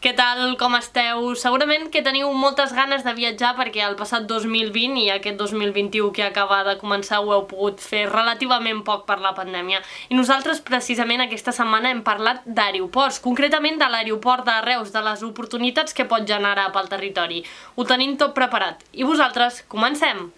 Què tal, com esteu? Segurament que teniu moltes ganes de viatjar perquè el passat 2020 i aquest 2021 que acaba de començar ho heu pogut fer relativament poc per la pandèmia. I nosaltres precisament aquesta setmana hem parlat d'aeroports, concretament de l'aeroport de Reus, de les oportunitats que pot generar pel territori. Ho tenim tot preparat. I vosaltres, comencem!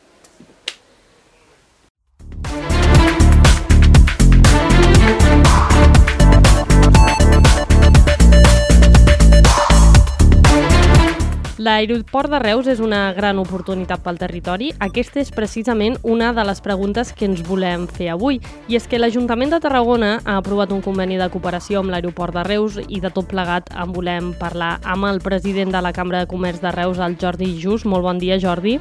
L'aeroport de Reus és una gran oportunitat pel territori. Aquesta és precisament una de les preguntes que ens volem fer avui. I és que l'Ajuntament de Tarragona ha aprovat un conveni de cooperació amb l'aeroport de Reus i de tot plegat en volem parlar amb el president de la Cambra de Comerç de Reus, el Jordi Just. Molt bon dia, Jordi.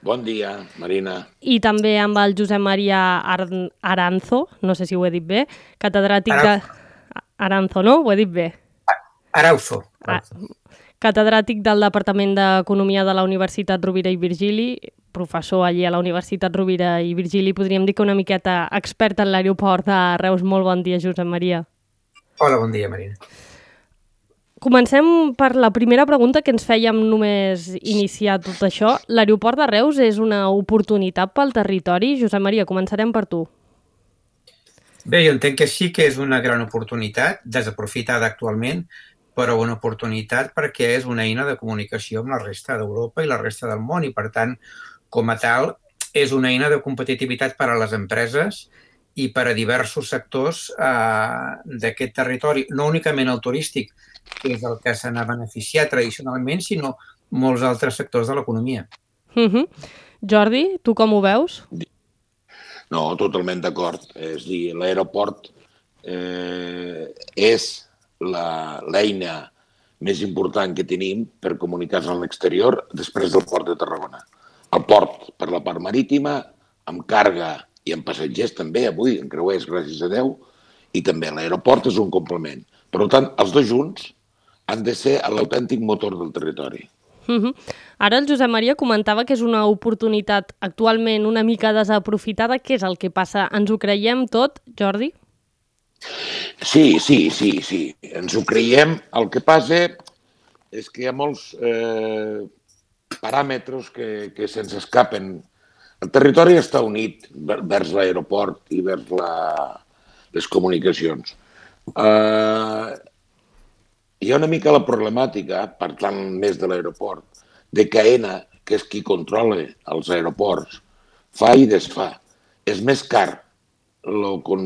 Bon dia, Marina. I també amb el Josep Maria Ar Aranzo, no sé si ho he dit bé, catedràtic Arau... de... Aranzo, no? Ho he dit bé? Arauzo. Arauzo. Ah, catedràtic del Departament d'Economia de la Universitat Rovira i Virgili, professor allí a la Universitat Rovira i Virgili, podríem dir que una miqueta expert en l'aeroport de Reus. Molt bon dia, Josep Maria. Hola, bon dia, Marina. Comencem per la primera pregunta que ens fèiem només iniciar tot això. L'aeroport de Reus és una oportunitat pel territori? Josep Maria, començarem per tu. Bé, jo entenc que sí que és una gran oportunitat, desaprofitada actualment, però una oportunitat perquè és una eina de comunicació amb la resta d'Europa i la resta del món i, per tant, com a tal, és una eina de competitivitat per a les empreses i per a diversos sectors eh, d'aquest territori, no únicament el turístic, que és el que se n'ha beneficiat tradicionalment, sinó molts altres sectors de l'economia. Uh mhm. -huh. Jordi, tu com ho veus? No, totalment d'acord. És dir, l'aeroport eh, és l'eina més important que tenim per comunicar-nos amb l'exterior després del port de Tarragona. El port per la part marítima, amb càrrega i amb passatgers també, avui, en creuers, gràcies a Déu, i també l'aeroport és un complement. Per tant, els dos junts han de ser l'autèntic motor del territori. Uh -huh. Ara el Josep Maria comentava que és una oportunitat actualment una mica desaprofitada. Què és el que passa? Ens ho creiem tot, Jordi? Sí, sí, sí, sí. Ens ho creiem. El que passa és que hi ha molts eh, paràmetres que, que se'ns escapen. El territori està unit vers l'aeroport i vers la, les comunicacions. Eh, hi ha una mica la problemàtica, per tant, més de l'aeroport, de que AENA, que és qui controla els aeroports, fa i desfà. És més car lo, con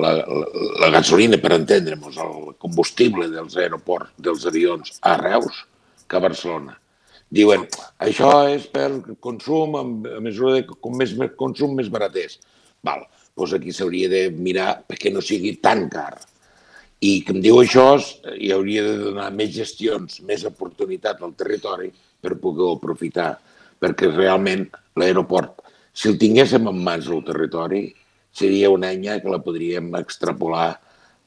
la, la, la gasolina, per entendre'ns, el combustible dels aeroports, dels avions a Reus que a Barcelona. Diuen, això és per consum, a mesura de com més consum, més barat és. Val, doncs aquí s'hauria de mirar perquè no sigui tan car. I que em diu això, hi hauria de donar més gestions, més oportunitat al territori per poder aprofitar, perquè realment l'aeroport, si el tinguéssim en mans al territori, seria una enya que la podríem extrapolar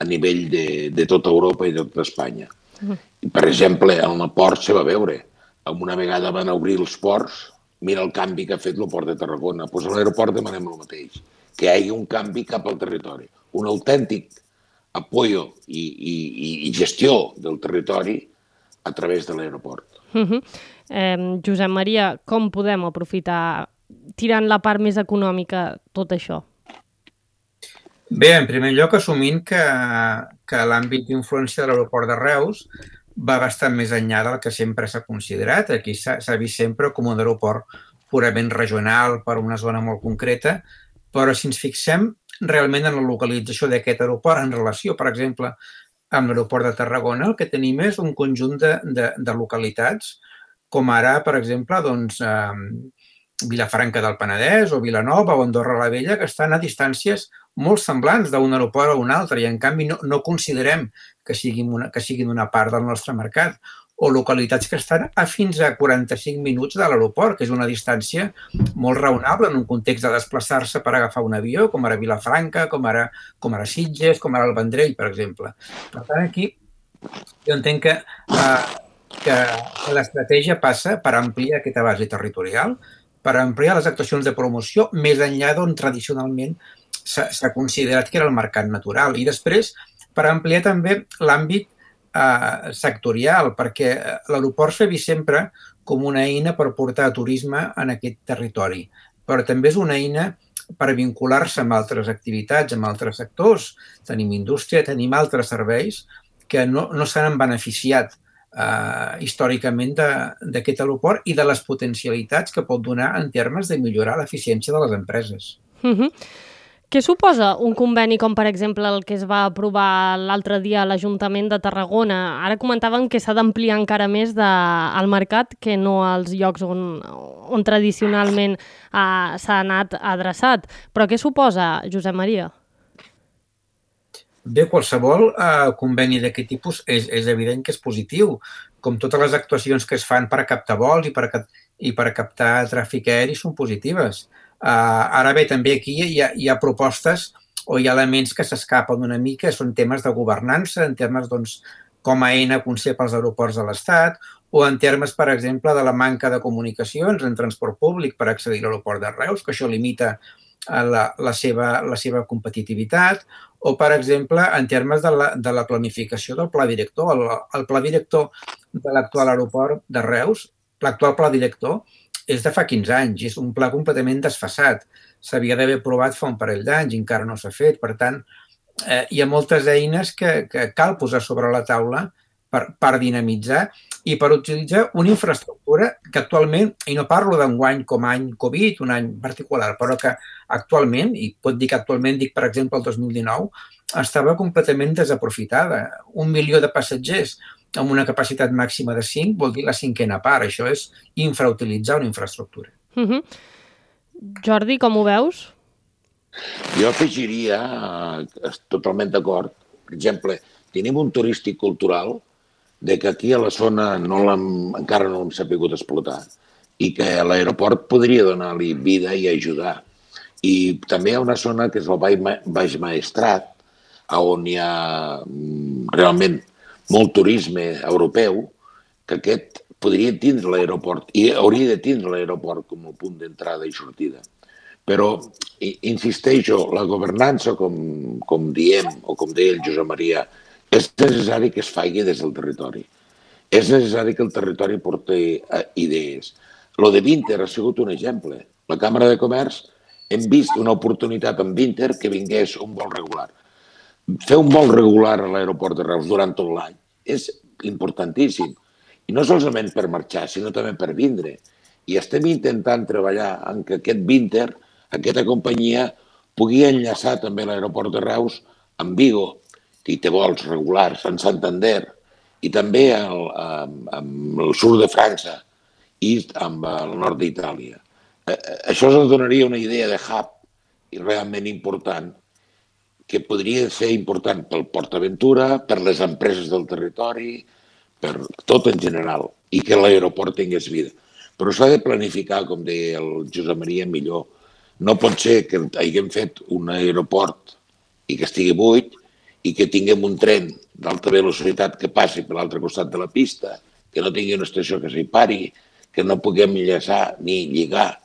a nivell de, de tota Europa i de tota Espanya. I, per exemple, en el port se va veure. Una vegada van obrir els ports, mira el canvi que ha fet el port de Tarragona. Doncs a l'aeroport demanem el mateix, que hi hagi un canvi cap al territori, un autèntic apoyo i, i, i gestió del territori a través de l'aeroport. Uh -huh. eh, Josep Maria, com podem aprofitar, tirant la part més econòmica, tot això? Bé, en primer lloc, assumint que, que l'àmbit d'influència de l'aeroport de Reus va bastant més enllà del que sempre s'ha considerat. Aquí s'ha vist sempre com un aeroport purament regional per una zona molt concreta, però si ens fixem realment en la localització d'aquest aeroport en relació, per exemple, amb l'aeroport de Tarragona, el que tenim és un conjunt de, de, de localitats, com ara, per exemple, doncs, eh, Vilafranca del Penedès o Vilanova o Andorra la Vella, que estan a distàncies molt semblants d'un aeroport a un altre i, en canvi, no, no considerem que siguin, una, que siguin una part del nostre mercat o localitats que estan a fins a 45 minuts de l'aeroport, que és una distància molt raonable en un context de desplaçar-se per agafar un avió, com ara Vilafranca, com ara, com ara Sitges, com ara el Vendrell, per exemple. Per tant, aquí jo entenc que, eh, que l'estratègia passa per ampliar aquesta base territorial, per ampliar les actuacions de promoció més enllà d'on tradicionalment s'ha considerat que era el mercat natural. I després, per ampliar també l'àmbit eh, sectorial, perquè l'aeroport s'ha vist sempre com una eina per portar turisme en aquest territori, però també és una eina per vincular-se amb altres activitats, amb altres sectors. Tenim indústria, tenim altres serveis que no, no s'han beneficiat eh, històricament d'aquest aeroport i de les potencialitats que pot donar en termes de millorar l'eficiència de les empreses. Uh -huh. Què suposa un conveni com, per exemple, el que es va aprovar l'altre dia a l'Ajuntament de Tarragona? Ara comentaven que s'ha d'ampliar encara més de, al mercat que no als llocs on, on tradicionalment uh, s'ha anat adreçat. Però què suposa, Josep Maria? Bé, qualsevol eh, conveni d'aquest tipus és, és evident que és positiu, com totes les actuacions que es fan per captar vols i per, i per captar tràfic aeri són positives. Uh, ara bé, també aquí hi ha, hi ha propostes o hi ha elements que s'escapen una mica, són temes de governança, en termes doncs, com a eina concep els aeroports de l'Estat, o en termes, per exemple, de la manca de comunicacions en transport públic per accedir a l'aeroport de Reus, que això limita eh, la, la, seva, la seva competitivitat, o, per exemple, en termes de la, de la planificació del pla director. El, el pla director de l'actual aeroport de Reus, l'actual pla director, és de fa 15 anys, és un pla completament desfassat. S'havia d'haver aprovat fa un parell d'anys i encara no s'ha fet. Per tant, eh, hi ha moltes eines que, que cal posar sobre la taula per, per dinamitzar i per utilitzar una infraestructura que actualment, i no parlo d'enguany com any Covid, un any particular, però que actualment, i pot dir que actualment, dic per exemple el 2019, estava completament desaprofitada. Un milió de passatgers amb una capacitat màxima de 5 vol dir la cinquena part. Això és infrautilitzar una infraestructura. Uh -huh. Jordi, com ho veus? Jo afegiria, eh, totalment d'acord, per exemple, tenim un turístic cultural de que aquí a la zona no encara no l'hem sabut explotar i que l'aeroport podria donar-li vida i ajudar. I també hi ha una zona que és el Baix Maestrat, on hi ha mm, realment molt turisme europeu, que aquest podria tindre l'aeroport i hauria de tindre l'aeroport com a punt d'entrada i sortida. Però, insisteixo, la governança, com, com diem, o com deia el Josep Maria, és necessari que es faci des del territori. És necessari que el territori porti eh, idees. Lo de Vinter ha sigut un exemple. La Càmera de Comerç hem vist una oportunitat en Vinter que vingués un vol regular. Fer un vol regular a l'aeroport de Reus durant tot l'any és importantíssim. I no solament per marxar, sinó també per vindre. I estem intentant treballar en que aquest Vinter, aquesta companyia, pugui enllaçar també l'aeroport de Reus amb Vigo, i té vols regulars en Santander i també el, amb, amb el sud de França i amb el nord d'Itàlia. Eh, eh, això ens donaria una idea de hub i realment important que podria ser important pel Port Aventura, per les empreses del territori, per tot en general, i que l'aeroport tingués vida. Però s'ha de planificar, com deia el Josep Maria, millor. No pot ser que haguem fet un aeroport i que estigui buit i que tinguem un tren d'alta velocitat que passi per l'altre costat de la pista, que no tingui una estació que s'hi pari, que no puguem enllaçar ni lligar,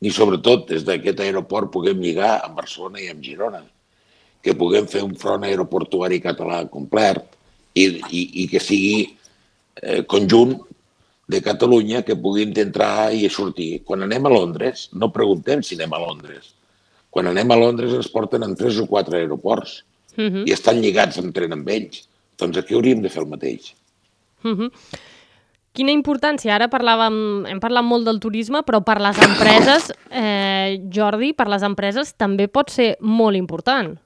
ni sobretot des d'aquest aeroport puguem lligar amb Barcelona i amb Girona, que puguem fer un front aeroportuari català complet i, i, i que sigui eh, conjunt de Catalunya que puguin entrar i sortir. Quan anem a Londres, no preguntem si anem a Londres. Quan anem a Londres ens porten en tres o quatre aeroports uh -huh. i estan lligats en tren amb ells. Doncs aquí hauríem de fer el mateix. Uh -huh. Quina importància? Ara parlàvem, hem parlat molt del turisme, però per les empreses, eh, Jordi, per les empreses també pot ser molt important.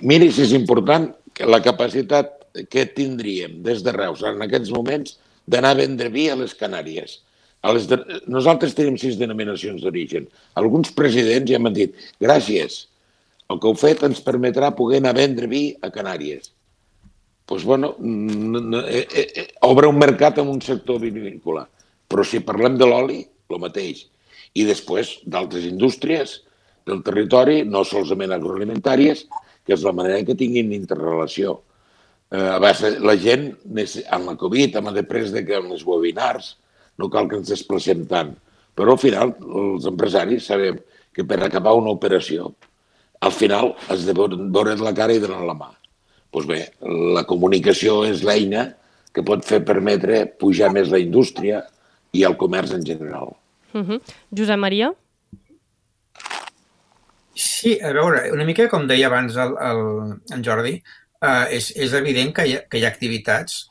Miri si és important que la capacitat que tindríem des de Reus en aquests moments d'anar a vendre vi a les Canàries. A les de... Nosaltres tenim sis denominacions d'origen. Alguns presidents ja m'han dit gràcies, el que heu fet ens permetrà poder anar a vendre vi a Canàries. Doncs, pues, bueno, eh, eh, eh, obre un mercat en un sector vinícola. Però si parlem de l'oli, el mateix. I després d'altres indústries del territori, no solament agroalimentàries, que és la manera que tinguin interrelació. Eh, la gent, amb la Covid, amb la després de que amb els webinars, no cal que ens desplacem tant. Però al final, els empresaris sabem que per acabar una operació al final has de veure la cara i donar la mà. doncs bé, la comunicació és l'eina que pot fer permetre pujar més la indústria i el comerç en general. Uh -huh. Josep Maria? Sí, a veure, una mica com deia abans el, el, en Jordi, eh, és, és evident que hi ha, que hi ha activitats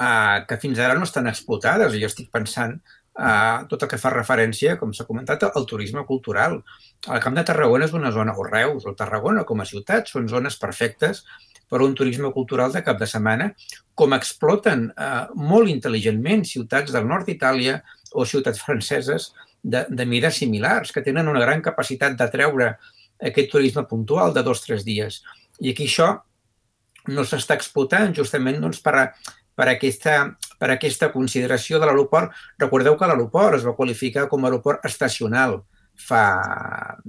eh, que fins ara no estan explotades. Jo estic pensant eh, tot el que fa referència, com s'ha comentat, al turisme cultural. El Camp de Tarragona és una zona, o Reus, o Tarragona com a ciutat, són zones perfectes per un turisme cultural de cap de setmana, com exploten eh, molt intel·ligentment ciutats del nord d'Itàlia o ciutats franceses de, de mides similars, que tenen una gran capacitat d'atreure aquest turisme puntual de dos o tres dies. I aquí això no s'està explotant justament doncs, per, a, per, aquesta, per aquesta consideració de l'aeroport. Recordeu que l'aeroport es va qualificar com a aeroport estacional fa,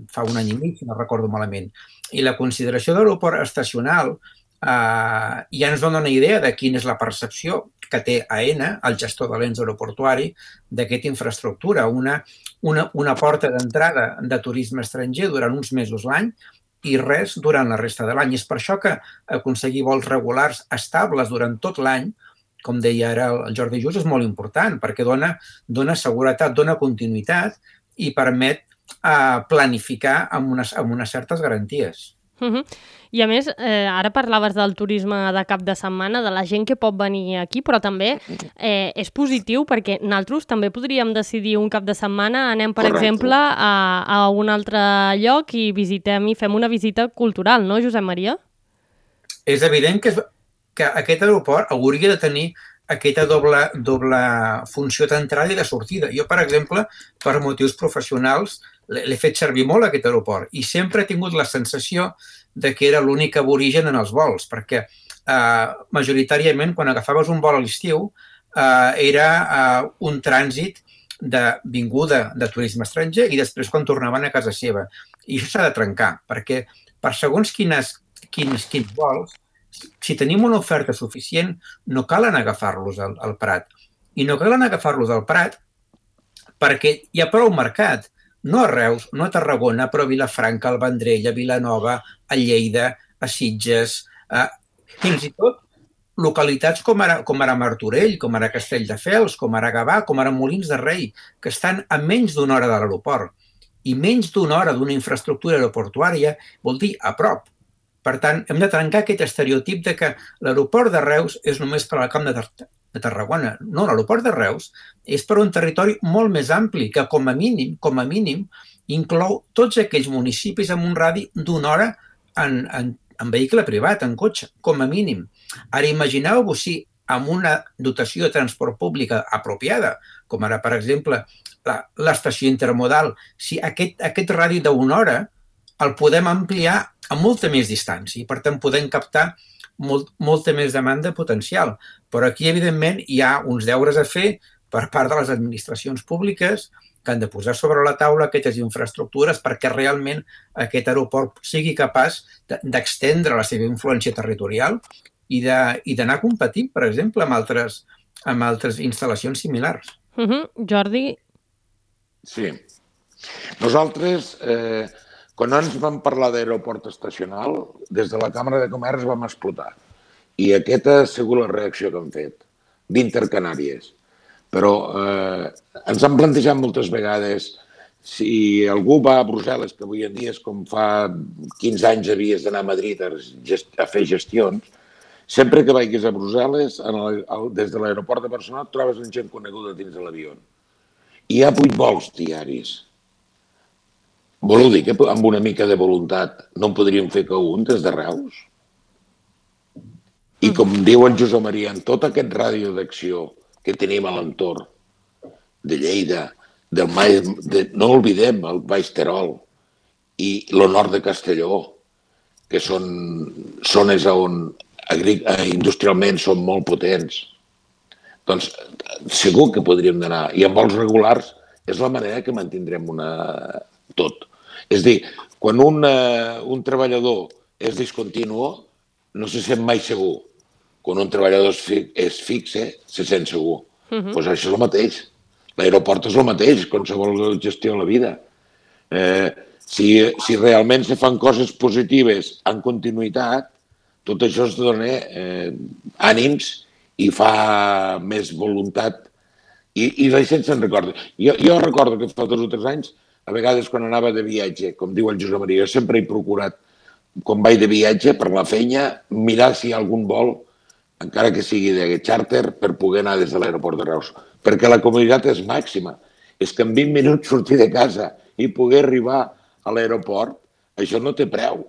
fa un any i mig, no recordo malament. I la consideració d'aeroport estacional eh, ja ens dona una idea de quina és la percepció que té AENA, el gestor de l'ens aeroportuari, d'aquesta infraestructura, una, una, una porta d'entrada de turisme estranger durant uns mesos l'any i res durant la resta de l'any. És per això que aconseguir vols regulars estables durant tot l'any, com deia ara el Jordi Just, és molt important perquè dona, dona seguretat, dona continuïtat i permet eh, planificar amb unes, amb unes certes garanties. Uh -huh. I a més, eh, ara parlaves del turisme de cap de setmana, de la gent que pot venir aquí, però també eh, és positiu perquè nosaltres també podríem decidir un cap de setmana, anem, per Correcte. exemple, a, a un altre lloc i visitem i fem una visita cultural, no, Josep Maria? És evident que, que aquest aeroport hauria de tenir aquesta doble, doble funció d'entrada i de sortida. Jo, per exemple, per motius professionals, l'he fet servir molt aquest aeroport i sempre he tingut la sensació de que era l'únic aborigen en els vols, perquè eh, majoritàriament quan agafaves un vol a l'estiu eh, era eh, un trànsit de vinguda de turisme estranger i després quan tornaven a casa seva. I això s'ha de trencar, perquè per segons quines, quins, quins vols, si tenim una oferta suficient, no calen agafar-los al, al Prat. I no calen agafar-los al Prat perquè hi ha prou mercat no a Reus, no a Tarragona, però a Vilafranca, al Vendrell, a Vilanova, a Lleida, a Sitges, a... fins i tot localitats com ara, com ara Martorell, com ara Castelldefels, com ara Gavà, com ara Molins de Rei, que estan a menys d'una hora de l'aeroport. I menys d'una hora d'una infraestructura aeroportuària vol dir a prop. Per tant, hem de trencar aquest estereotip de que l'aeroport de Reus és només per al camp de, de Tarragona. No, l'aeroport de Reus és per un territori molt més ampli que com a mínim, com a mínim, inclou tots aquells municipis amb un radi d'una hora en, en, en vehicle privat, en cotxe, com a mínim. Ara imagineu-vos si amb una dotació de transport pública apropiada, com ara, per exemple, l'estació intermodal, si aquest, aquest radi d'una hora el podem ampliar a molta més distància i, per tant, podem captar molt, molta més demanda potencial. Però aquí, evidentment, hi ha uns deures a fer per part de les administracions públiques que han de posar sobre la taula aquestes infraestructures perquè realment aquest aeroport sigui capaç d'extendre la seva influència territorial i d'anar competint, per exemple, amb altres, amb altres instal·lacions similars. Uh -huh. Jordi? Sí. Nosaltres, eh, quan ens vam parlar d'aeroport estacional, des de la Càmera de Comerç vam explotar. I aquesta ha sigut la reacció que hem fet, d'Intercanàries. Però eh, ens han plantejat moltes vegades si algú va a Brussel·les, que avui en dia és com fa 15 anys havies d'anar a Madrid a, a fer gestions, sempre que vagis a Brussel·les, en el, el, des de l'aeroport de Barcelona, trobes gent coneguda dins de l'avió. Hi ha vuit vols diaris Voleu dir que amb una mica de voluntat no en podríem fer que un des de Reus? I com diu en Josep Maria, en tot aquest ràdio d'acció que tenim a l'entorn de Lleida, del Mai, de, no oblidem el Baix Terol i nord de Castelló, que són zones on eh, industrialment són molt potents. Doncs segur que podríem anar. I amb vols regulars és la manera que mantindrem una, tot. És dir, quan un, uh, un treballador és discontinuo, no se sent mai segur. Quan un treballador és, fi és fixe, se sent segur. Doncs uh -huh. pues això és el mateix. L'aeroport és el mateix, qualsevol gestió de la vida. Eh, si, si realment se fan coses positives en continuïtat, tot això es dona eh, ànims i fa més voluntat i, i la gent se'n recorda. Jo, jo recordo que fa dos o tres anys, a vegades quan anava de viatge, com diu el Josep Maria, jo sempre he procurat, quan vaig de viatge per la feina, mirar si hi ha algun vol, encara que sigui de xàrter, per poder anar des de l'aeroport de Reus. Perquè la comoditat és màxima. És que en 20 minuts sortir de casa i poder arribar a l'aeroport, això no té preu.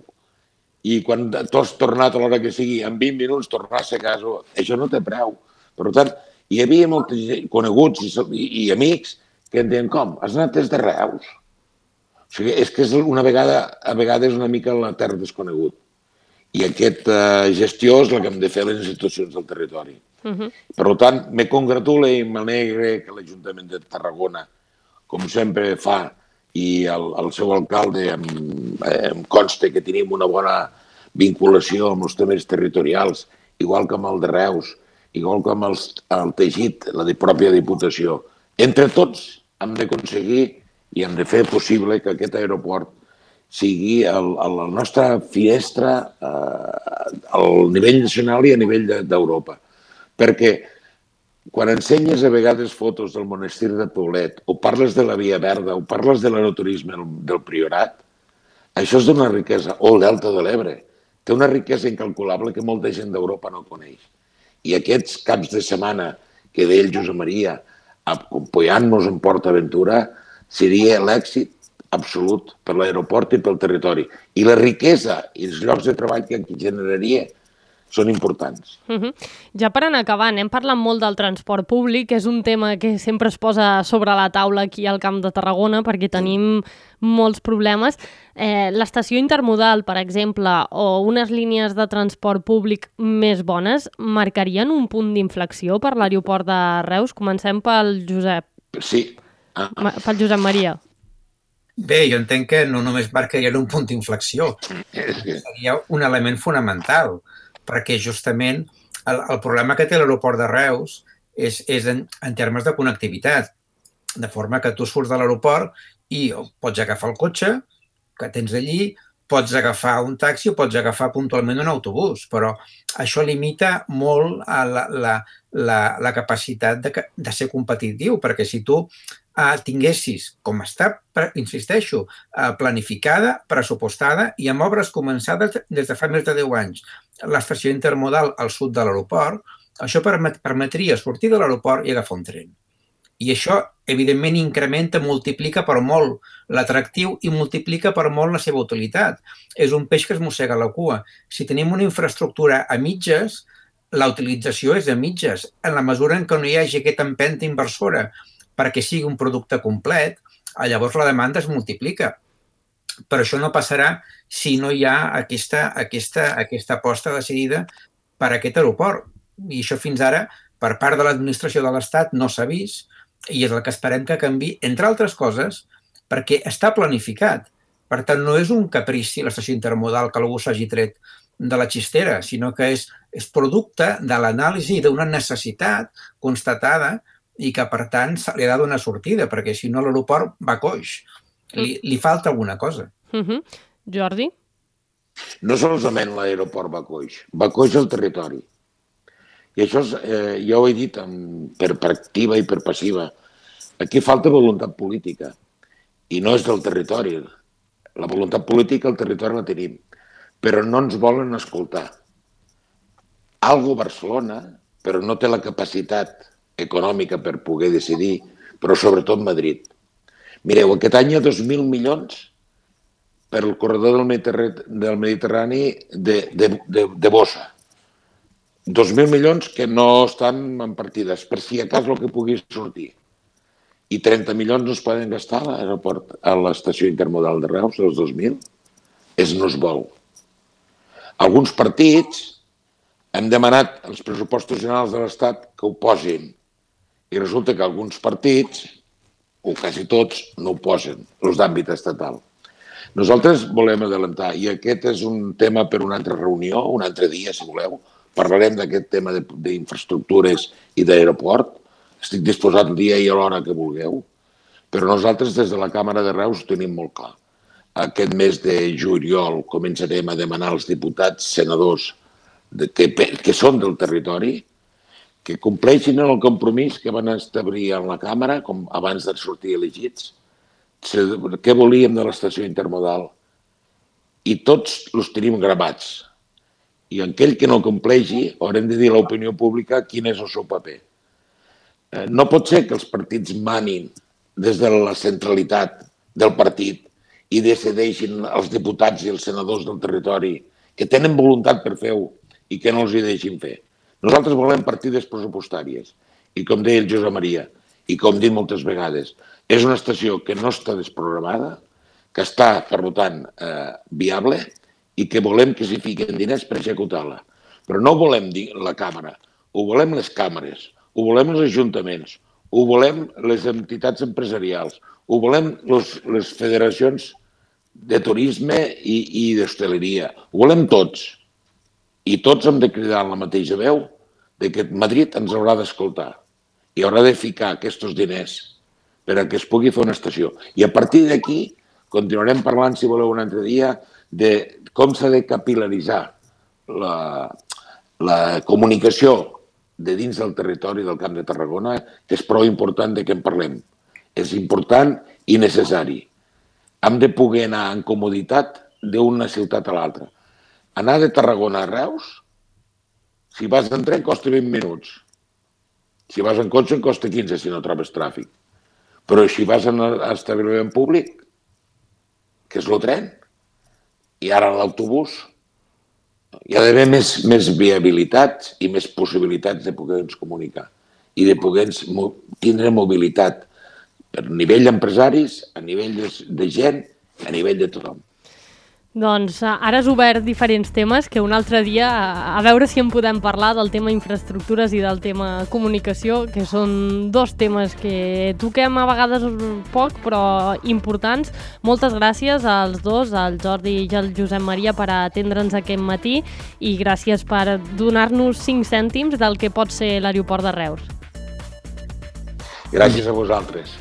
I quan has tornat a l'hora que sigui, en 20 minuts tornar a casa, això no té preu. Per tant, hi havia molts coneguts i, i, i amics que em deien, com, has anat des de Reus? O sigui, és que és una vegada, a vegades una mica la terra desconegut. I aquesta uh, gestió és la que hem de fer les institucions del territori. Uh -huh. Per tant, me congratule i m'alegre que l'Ajuntament de Tarragona, com sempre fa, i el, el seu alcalde em, em consta que tenim una bona vinculació amb els temes territorials, igual que amb el de Reus, igual que amb els, el teixit, la de pròpia Diputació. Entre tots hem d'aconseguir i hem de fer possible que aquest aeroport sigui el, el, la nostra finestra eh, al nivell nacional i a nivell d'Europa. De, Perquè quan ensenyes a vegades fotos del monestir de Poblet, o parles de la Via Verda, o parles de l'aeroturisme del Priorat, això és d'una riquesa, o el Delta de l'Ebre. Té una riquesa incalculable que molta gent d'Europa no coneix. I aquests caps de setmana que deia el Josep Maria, apoyant-nos en Port Aventura, seria l'èxit absolut per l'aeroport i pel territori. I la riquesa i els llocs de treball que aquí generaria són importants. Uh -huh. Ja per anar acabant, hem parlat molt del transport públic, és un tema que sempre es posa sobre la taula aquí al Camp de Tarragona perquè tenim molts problemes. Eh, L'estació intermodal, per exemple, o unes línies de transport públic més bones marcarien un punt d'inflexió per l'aeroport de Reus? Comencem pel Josep. Sí. Ah. Pel Josep Maria. Bé, jo entenc que no només marcarien un punt d'inflexió, seria un element fonamental perquè justament el, el problema que té l'aeroport de Reus és, és en, en termes de connectivitat. De forma que tu surts de l'aeroport i pots agafar el cotxe que tens allí, pots agafar un taxi o pots agafar puntualment un autobús, però això limita molt a la, la, la, la capacitat de, de ser competitiu, perquè si tu eh, tinguessis, com està, insisteixo, eh, planificada, pressupostada i amb obres començades des de fa més de 10 anys, l'estació intermodal al sud de l'aeroport, això permet, permetria sortir de l'aeroport i agafar un tren. I això, evidentment, incrementa, multiplica per molt l'atractiu i multiplica per molt la seva utilitat. És un peix que es mossega la cua. Si tenim una infraestructura a mitges, la utilització és a mitges. En la mesura en què no hi hagi aquesta empenta inversora perquè sigui un producte complet, llavors la demanda es multiplica. Però això no passarà si no hi ha aquesta, aquesta, aquesta aposta decidida per aquest aeroport. I això fins ara, per part de l'administració de l'Estat, no s'ha vist i és el que esperem que canvi, entre altres coses, perquè està planificat. Per tant, no és un caprici l'estació intermodal que algú s'hagi tret de la xistera, sinó que és, és producte de l'anàlisi d'una necessitat constatada i que, per tant, se li ha de donar sortida, perquè si no l'aeroport va coix li, li falta alguna cosa. Uh -huh. Jordi? No solament l'aeroport va coix, va coix el territori. I això és, eh, ja ho he dit amb, per, per activa i per passiva. Aquí falta voluntat política i no és del territori. La voluntat política al territori la tenim, però no ens volen escoltar. Algo Barcelona, però no té la capacitat econòmica per poder decidir, però sobretot Madrid. Mireu, aquest any hi ha 2.000 milions per al corredor del Mediterrani, del Mediterrani de, de, de, de bossa. 2.000 milions que no estan en partides, per si a cas el que pugui sortir. I 30 milions no es poden gastar a l'aeroport, a l'estació intermodal de Reus, els 2.000. És no es vol. Alguns partits hem demanat als pressupostos generals de l'Estat que ho posin. I resulta que alguns partits o quasi tots, no ho posen, els d'àmbit estatal. Nosaltres volem adelantar, i aquest és un tema per una altra reunió, un altre dia, si voleu, parlarem d'aquest tema d'infraestructures i d'aeroport. Estic disposat el dia i a l'hora que vulgueu, però nosaltres des de la Càmera de Reus ho tenim molt clar. Aquest mes de juliol començarem a demanar als diputats, senadors, de, que, que són del territori, que compleixin el compromís que van establir en la Càmera com abans de sortir elegits, què volíem de l'estació intermodal. I tots els tenim gravats. I aquell que no compleixi haurem de dir a l'opinió pública quin és el seu paper. Eh, no pot ser que els partits manin des de la centralitat del partit i decideixin els diputats i els senadors del territori que tenen voluntat per fer-ho i que no els hi deixin fer. Nosaltres volem partides pressupostàries. I com deia el Josep Maria, i com dit moltes vegades, és una estació que no està desprogramada, que està, per tant, eh, viable i que volem que s'hi fiquen diners per executar-la. Però no volem dir la càmera, ho volem les càmeres, ho volem els ajuntaments, ho volem les entitats empresarials, ho volem les, les federacions de turisme i, i d'hostaleria, ho volem tots i tots hem de cridar en la mateixa veu de que Madrid ens haurà d'escoltar i haurà de ficar aquests diners per a que es pugui fer una estació. I a partir d'aquí continuarem parlant, si voleu, un altre dia, de com s'ha de capilaritzar la, la comunicació de dins del territori del Camp de Tarragona, que és prou important de què en parlem. És important i necessari. Hem de poder anar en comoditat d'una ciutat a l'altra. Anar de Tarragona a Reus, si vas en tren, costa 20 minuts. Si vas en cotxe, en costa 15 si no trobes tràfic. Però si vas en establiment públic, que és el tren, i ara l'autobús, hi ha d'haver més, més viabilitats i més possibilitats de poder-nos comunicar i de poder tindre mobilitat per nivell d'empresaris, a nivell de, de gent, a nivell de tothom. Doncs eh, ara has obert diferents temes que un altre dia, a veure si en podem parlar del tema infraestructures i del tema comunicació, que són dos temes que toquem a vegades poc, però importants. Moltes gràcies als dos, al Jordi i al Josep Maria, per atendre'ns aquest matí i gràcies per donar-nos 5 cèntims del que pot ser l'aeroport de Reus. Gràcies a vosaltres.